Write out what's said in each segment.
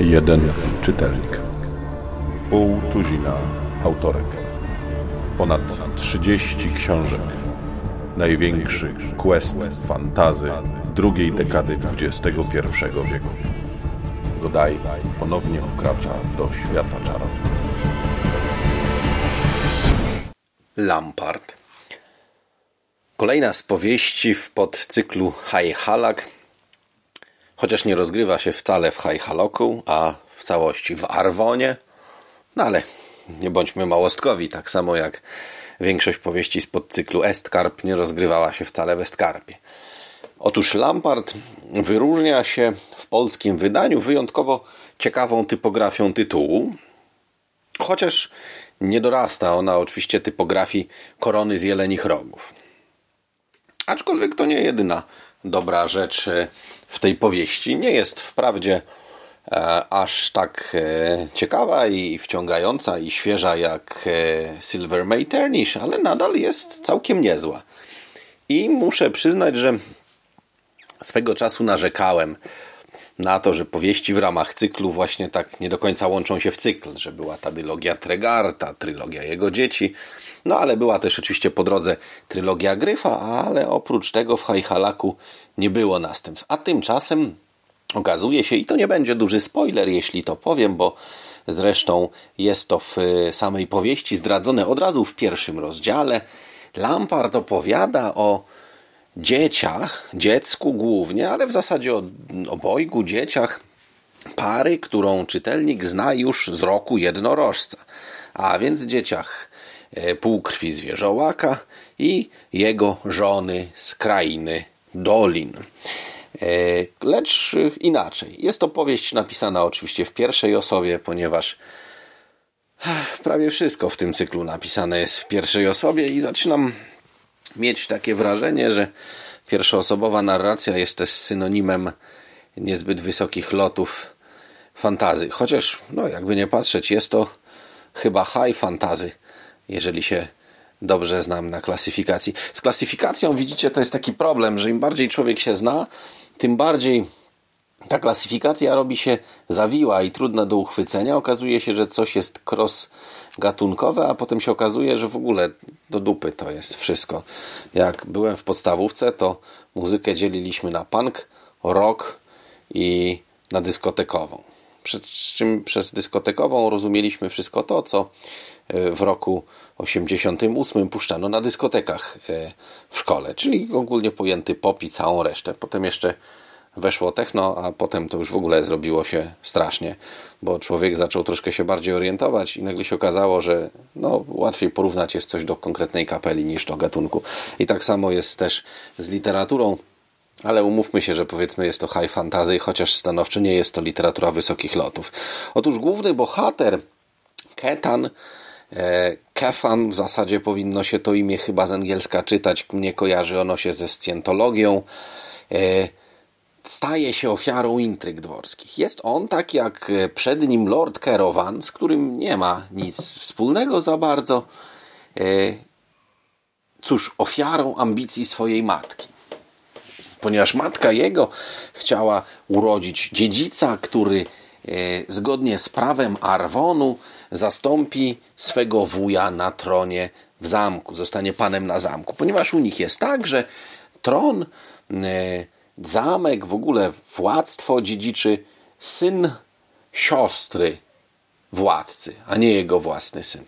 Jeden czytelnik. Pół tuzina autorek. Ponad 30 książek. Największy quest fantazy drugiej dekady XXI wieku. Godaj ponownie wkracza do świata czarów. Lampard. Kolejna z powieści w podcyklu High Halak, chociaż nie rozgrywa się wcale w High Haloku, a w całości w Arwonie, no ale nie bądźmy małostkowi, tak samo jak większość powieści z podcyklu Estkarp nie rozgrywała się wcale w Estkarpie. Otóż Lampard wyróżnia się w polskim wydaniu wyjątkowo ciekawą typografią tytułu, chociaż nie dorasta ona oczywiście typografii korony z jelenich rogów. Aczkolwiek to nie jedyna dobra rzecz e, w tej powieści. Nie jest wprawdzie e, aż tak e, ciekawa i wciągająca i świeża jak Silver May Turnish, ale nadal jest całkiem niezła. I muszę przyznać, że swego czasu narzekałem na to, że powieści w ramach cyklu właśnie tak nie do końca łączą się w cykl, że była ta dylogia Tregarta, trylogia jego dzieci, no ale była też oczywiście po drodze trylogia Gryfa, ale oprócz tego w Hajhalaku nie było następstw. A tymczasem okazuje się, i to nie będzie duży spoiler, jeśli to powiem, bo zresztą jest to w samej powieści zdradzone od razu w pierwszym rozdziale, Lampard opowiada o dzieciach, dziecku głównie, ale w zasadzie o obojgu dzieciach pary, którą czytelnik zna już z roku jednorożca, a więc dzieciach e, półkrwi zwierzołaka i jego żony z krainy Dolin. E, lecz inaczej. Jest to powieść napisana oczywiście w pierwszej osobie, ponieważ prawie wszystko w tym cyklu napisane jest w pierwszej osobie i zaczynam mieć takie wrażenie, że pierwszoosobowa narracja jest też synonimem niezbyt wysokich lotów fantazy. Chociaż, no jakby nie patrzeć, jest to chyba high fantazy, jeżeli się dobrze znam na klasyfikacji. Z klasyfikacją, widzicie, to jest taki problem, że im bardziej człowiek się zna, tym bardziej ta klasyfikacja robi się zawiła i trudna do uchwycenia. Okazuje się, że coś jest cross-gatunkowe, a potem się okazuje, że w ogóle do dupy to jest wszystko. Jak byłem w podstawówce, to muzykę dzieliliśmy na punk, rock i na dyskotekową. Przed czym przez dyskotekową rozumieliśmy wszystko to, co e, w roku 88 puszczano na dyskotekach e, w szkole, czyli ogólnie pojęty pop i całą resztę. Potem jeszcze weszło techno, a potem to już w ogóle zrobiło się strasznie, bo człowiek zaczął troszkę się bardziej orientować i nagle się okazało, że no, łatwiej porównać jest coś do konkretnej kapeli niż do gatunku. I tak samo jest też z literaturą, ale umówmy się, że powiedzmy jest to high fantasy, chociaż stanowczo nie jest to literatura wysokich lotów. Otóż główny bohater, Ketan, e, Kethan, w zasadzie powinno się to imię chyba z angielska czytać, mnie kojarzy ono się ze scjentologią, e, staje się ofiarą intryg dworskich. Jest on, tak jak e, przed nim Lord Kerowan, z którym nie ma nic wspólnego za bardzo, e, cóż, ofiarą ambicji swojej matki. Ponieważ matka jego chciała urodzić dziedzica, który e, zgodnie z prawem Arwonu zastąpi swego wuja na tronie w zamku, zostanie panem na zamku. Ponieważ u nich jest tak, że tron zamek, w ogóle władztwo dziedziczy syn siostry władcy, a nie jego własny syn.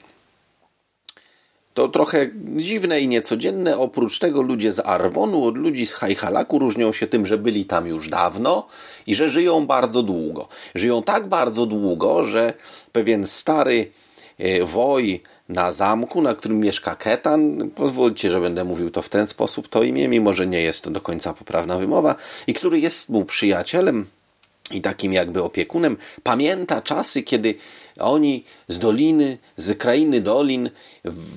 To trochę dziwne i niecodzienne. Oprócz tego ludzie z Arwonu od ludzi z Hajhalaku różnią się tym, że byli tam już dawno i że żyją bardzo długo. Żyją tak bardzo długo, że pewien stary e, woj na zamku, na którym mieszka Ketan. Pozwólcie, że będę mówił to w ten sposób, to imię, mimo że nie jest to do końca poprawna wymowa, i który jest mu przyjacielem, i takim jakby opiekunem, pamięta czasy, kiedy oni z doliny, z krainy dolin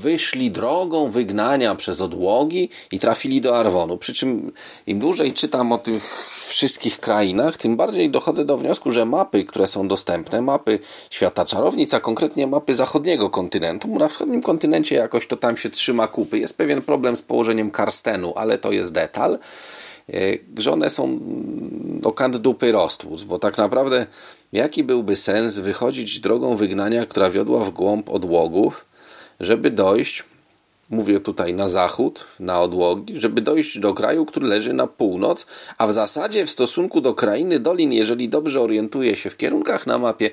wyszli drogą wygnania przez odłogi i trafili do Arwonu. Przy czym im dłużej czytam o tych wszystkich krainach, tym bardziej dochodzę do wniosku, że mapy, które są dostępne, mapy świata czarownic, a konkretnie mapy zachodniego kontynentu, na wschodnim kontynencie jakoś to tam się trzyma kupy. Jest pewien problem z położeniem karstenu, ale to jest detal że one są do kant dupy bo tak naprawdę jaki byłby sens wychodzić drogą wygnania, która wiodła w głąb odłogów, żeby dojść, mówię tutaj na zachód, na odłogi, żeby dojść do kraju, który leży na północ, a w zasadzie w stosunku do krainy dolin, jeżeli dobrze orientuje się w kierunkach na mapie,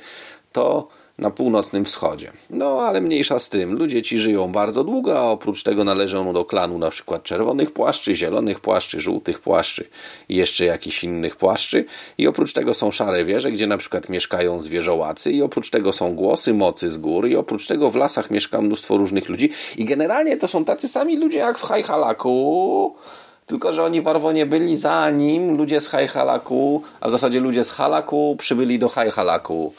to na północnym wschodzie. No ale mniejsza z tym, ludzie ci żyją bardzo długo, a oprócz tego należą do klanu na przykład czerwonych płaszczy, zielonych płaszczy, żółtych płaszczy i jeszcze jakichś innych płaszczy. I oprócz tego są szare wieże, gdzie na przykład mieszkają zwierzołacy i oprócz tego są głosy mocy z góry i oprócz tego w lasach mieszka mnóstwo różnych ludzi i generalnie to są tacy sami ludzie jak w Hajhalaku, tylko, że oni w Arwonie byli zanim ludzie z Hajhalaku, a w zasadzie ludzie z Halaku przybyli do Hajhalaku.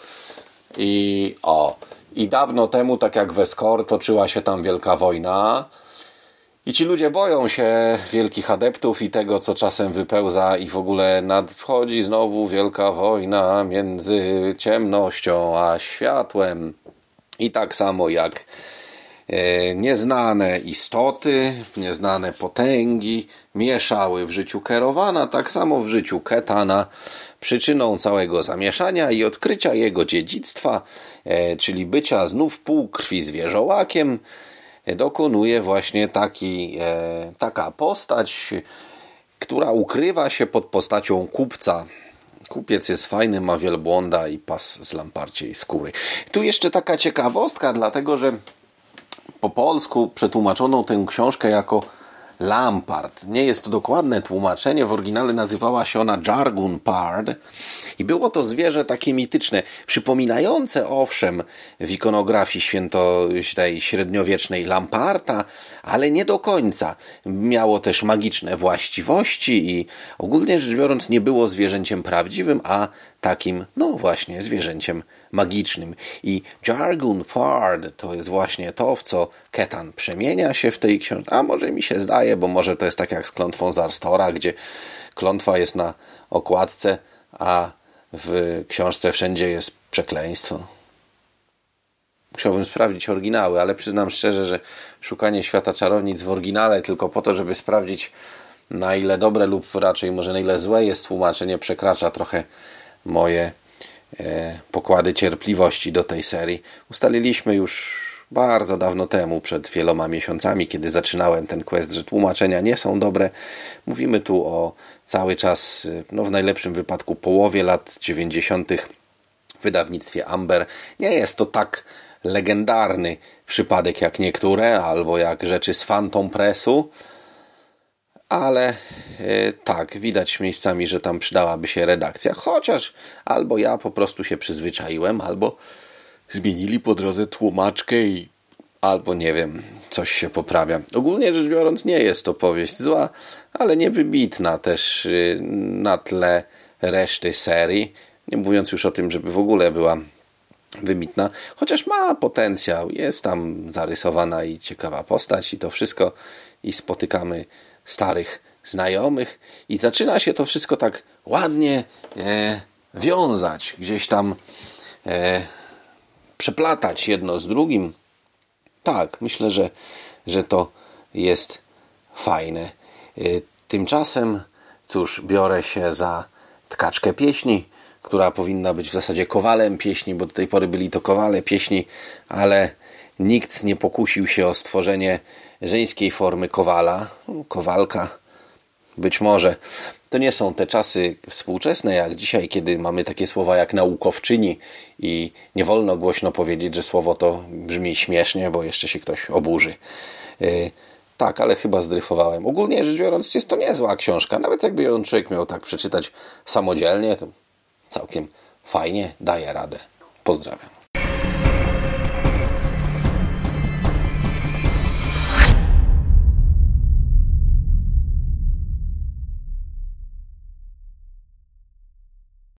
I o, i dawno temu, tak jak w Eskor, toczyła się tam wielka wojna. I ci ludzie boją się wielkich adeptów i tego, co czasem wypełza, i w ogóle nadchodzi znowu wielka wojna między ciemnością a światłem. I tak samo jak nieznane istoty, nieznane potęgi mieszały w życiu Kerowana, tak samo w życiu Ketana Przyczyną całego zamieszania i odkrycia jego dziedzictwa, e, czyli bycia znów półkrwi zwierzołakiem, e, dokonuje właśnie taki, e, taka postać, która ukrywa się pod postacią kupca. Kupiec jest fajny, ma wielbłąda i pas z lamparciej skóry. Tu jeszcze taka ciekawostka, dlatego że po polsku przetłumaczono tę książkę jako Lampard. Nie jest to dokładne tłumaczenie. W oryginale nazywała się ona Jargon Pard i było to zwierzę takie mityczne, przypominające owszem w ikonografii święto tej średniowiecznej Lamparta, ale nie do końca. Miało też magiczne właściwości i ogólnie rzecz biorąc nie było zwierzęciem prawdziwym, a takim, no właśnie, zwierzęciem magicznym. I Jargon Pard to jest właśnie to, w co Ketan przemienia się w tej książce. A może mi się zdaje, bo może to jest tak jak z klątwą Zarstora, gdzie klątwa jest na okładce, a w książce wszędzie jest przekleństwo. Musiałbym sprawdzić oryginały, ale przyznam szczerze, że szukanie świata czarownic w oryginale tylko po to, żeby sprawdzić na ile dobre lub raczej może na ile złe jest tłumaczenie przekracza trochę moje e, pokłady cierpliwości do tej serii. Ustaliliśmy już bardzo dawno temu, przed wieloma miesiącami, kiedy zaczynałem ten quest, że tłumaczenia nie są dobre. Mówimy tu o cały czas, no w najlepszym wypadku połowie lat 90. w wydawnictwie Amber. Nie jest to tak legendarny przypadek jak niektóre, albo jak rzeczy z Phantom Pressu, ale e, tak, widać miejscami, że tam przydałaby się redakcja, chociaż albo ja po prostu się przyzwyczaiłem, albo zmienili po drodze tłumaczkę i albo nie wiem, coś się poprawia. Ogólnie rzecz biorąc nie jest to powieść zła, ale niewybitna też y, na tle reszty serii, nie mówiąc już o tym, żeby w ogóle była wybitna, chociaż ma potencjał, jest tam zarysowana i ciekawa postać i to wszystko i spotykamy starych znajomych i zaczyna się to wszystko tak ładnie e, wiązać, gdzieś tam e, przeplatać jedno z drugim. Tak, myślę, że, że to jest fajne. E, tymczasem, cóż, biorę się za tkaczkę pieśni, która powinna być w zasadzie kowalem pieśni, bo do tej pory byli to kowale pieśni, ale nikt nie pokusił się o stworzenie żeńskiej formy kowala, kowalka. Być może to nie są te czasy współczesne jak dzisiaj, kiedy mamy takie słowa jak naukowczyni i nie wolno głośno powiedzieć, że słowo to brzmi śmiesznie, bo jeszcze się ktoś oburzy. Yy, tak, ale chyba zdryfowałem. Ogólnie rzecz biorąc, jest to niezła książka. Nawet jakby ją człowiek miał tak przeczytać samodzielnie, to całkiem fajnie daje radę. Pozdrawiam.